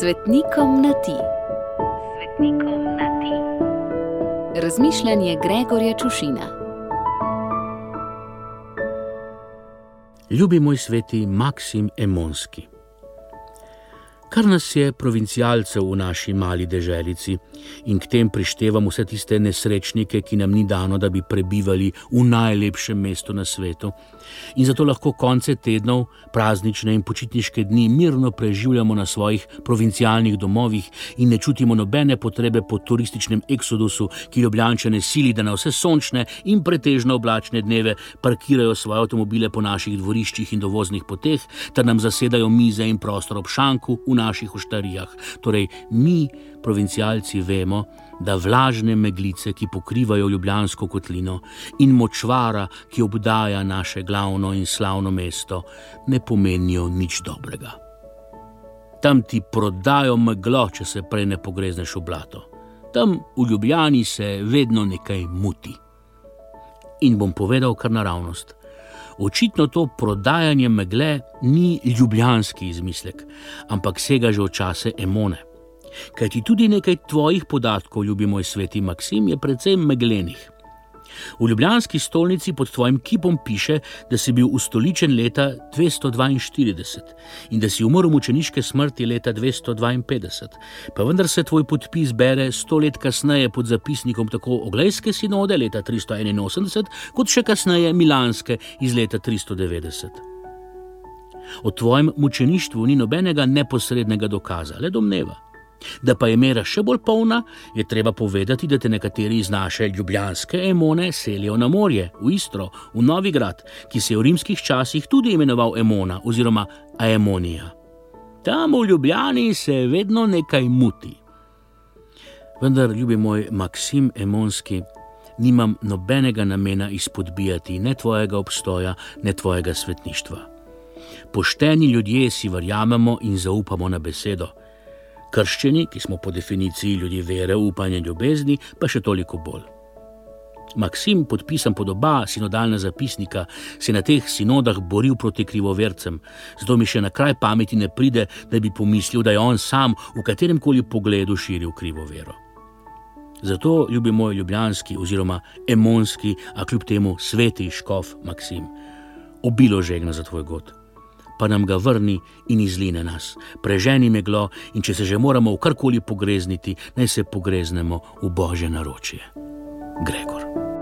Svetnikom na ti. Svetnikom na ti. Razmišljanje Gregorja Čušina. Ljubi moj sveti Maksim Emonski. Kar nas je provincialcev v naši mali deželici in k tem prištevam vse tiste nesrečnike, ki nam ni dano, da bi prebivali v najlepšem mestu na svetu. In zato lahko konce tednov, praznične in počitniške dni mirno preživljamo na svojih provincialnih domovih in ne čutimo nobene potrebe po turističnem eksodusu, ki ljubljančane sili, da na vse sončne in pretežno oblačne dneve parkirajo svoje avtomobile po naših dvoriščih in dovoznih poteh, ter nam zasedajo mize in prostor ob šanku v naših oštarijah. Torej, mi, provincialci, vemo, da vlažne meglice, ki pokrivajo Ljubljansko kotlino, in močvara, ki obdaja naše glavno in slavno mesto, ne pomenijo nič dobrega. Tam ti prodajo meglo, če se prej ne pogrezneš v blato. Tam v Ljubljani se vedno nekaj muti. In bom povedal kar naravnost. Očitno to prodajanje megle ni ljubljanski izmislek, ampak sega že v čase Emone. Kaj ti tudi nekaj tvojih podatkov, ljubi moj sveti Maksim, je precej meglenih. V ljubljanski stolnici pod tvojim kipom piše, da si bil ustoličen leta 242 in da si umrl mučeniške smrti leta 252, pa vendar se tvoj podpis bere sto let kasneje pod zapisnikom tako Oglejske sinode leta 381, kot še kasneje Milanske iz leta 390. O tvojem mučeništvu ni nobenega neposrednega dokaza, le domneva. Da pa je mera še bolj polna, je treba povedati, da te nekateri iz naše ljubljanske emone selijo na morje, v Istro, v Novigrad, ki se je v rimskih časih tudi imenoval Emona oziroma Aemonija. Tam v Ljubljani se vedno nekaj muti. Vendar, ljubi moj Maksim Emonski, nimam nobenega namena izpodbijati ne tvojega obstoja, ne tvojega svetništva. Pošteni ljudje si verjamemo in zaupamo na besedo krščeni, ki smo po definiciji ljudi vere, upanja in ljubezni, pa še toliko bolj. Maksim, podpisan pod oba sinodalna zapisnika, se na teh sinodah boril proti krivovercem, zato mi še na kraj pameti ne pride, da bi pomislil, da je on sam v katerem koli pogledu širil krivo vero. Zato ljubi moj ljubljanski oziroma emonski, a kljub temu sveti škof Maksim, obilo žegna za tvoj god pa nam ga vrni in izline nas. Preženi meglo in če se že moramo v karkoli pogrezniti, naj se pogreznemo v božje naročje. Gregor.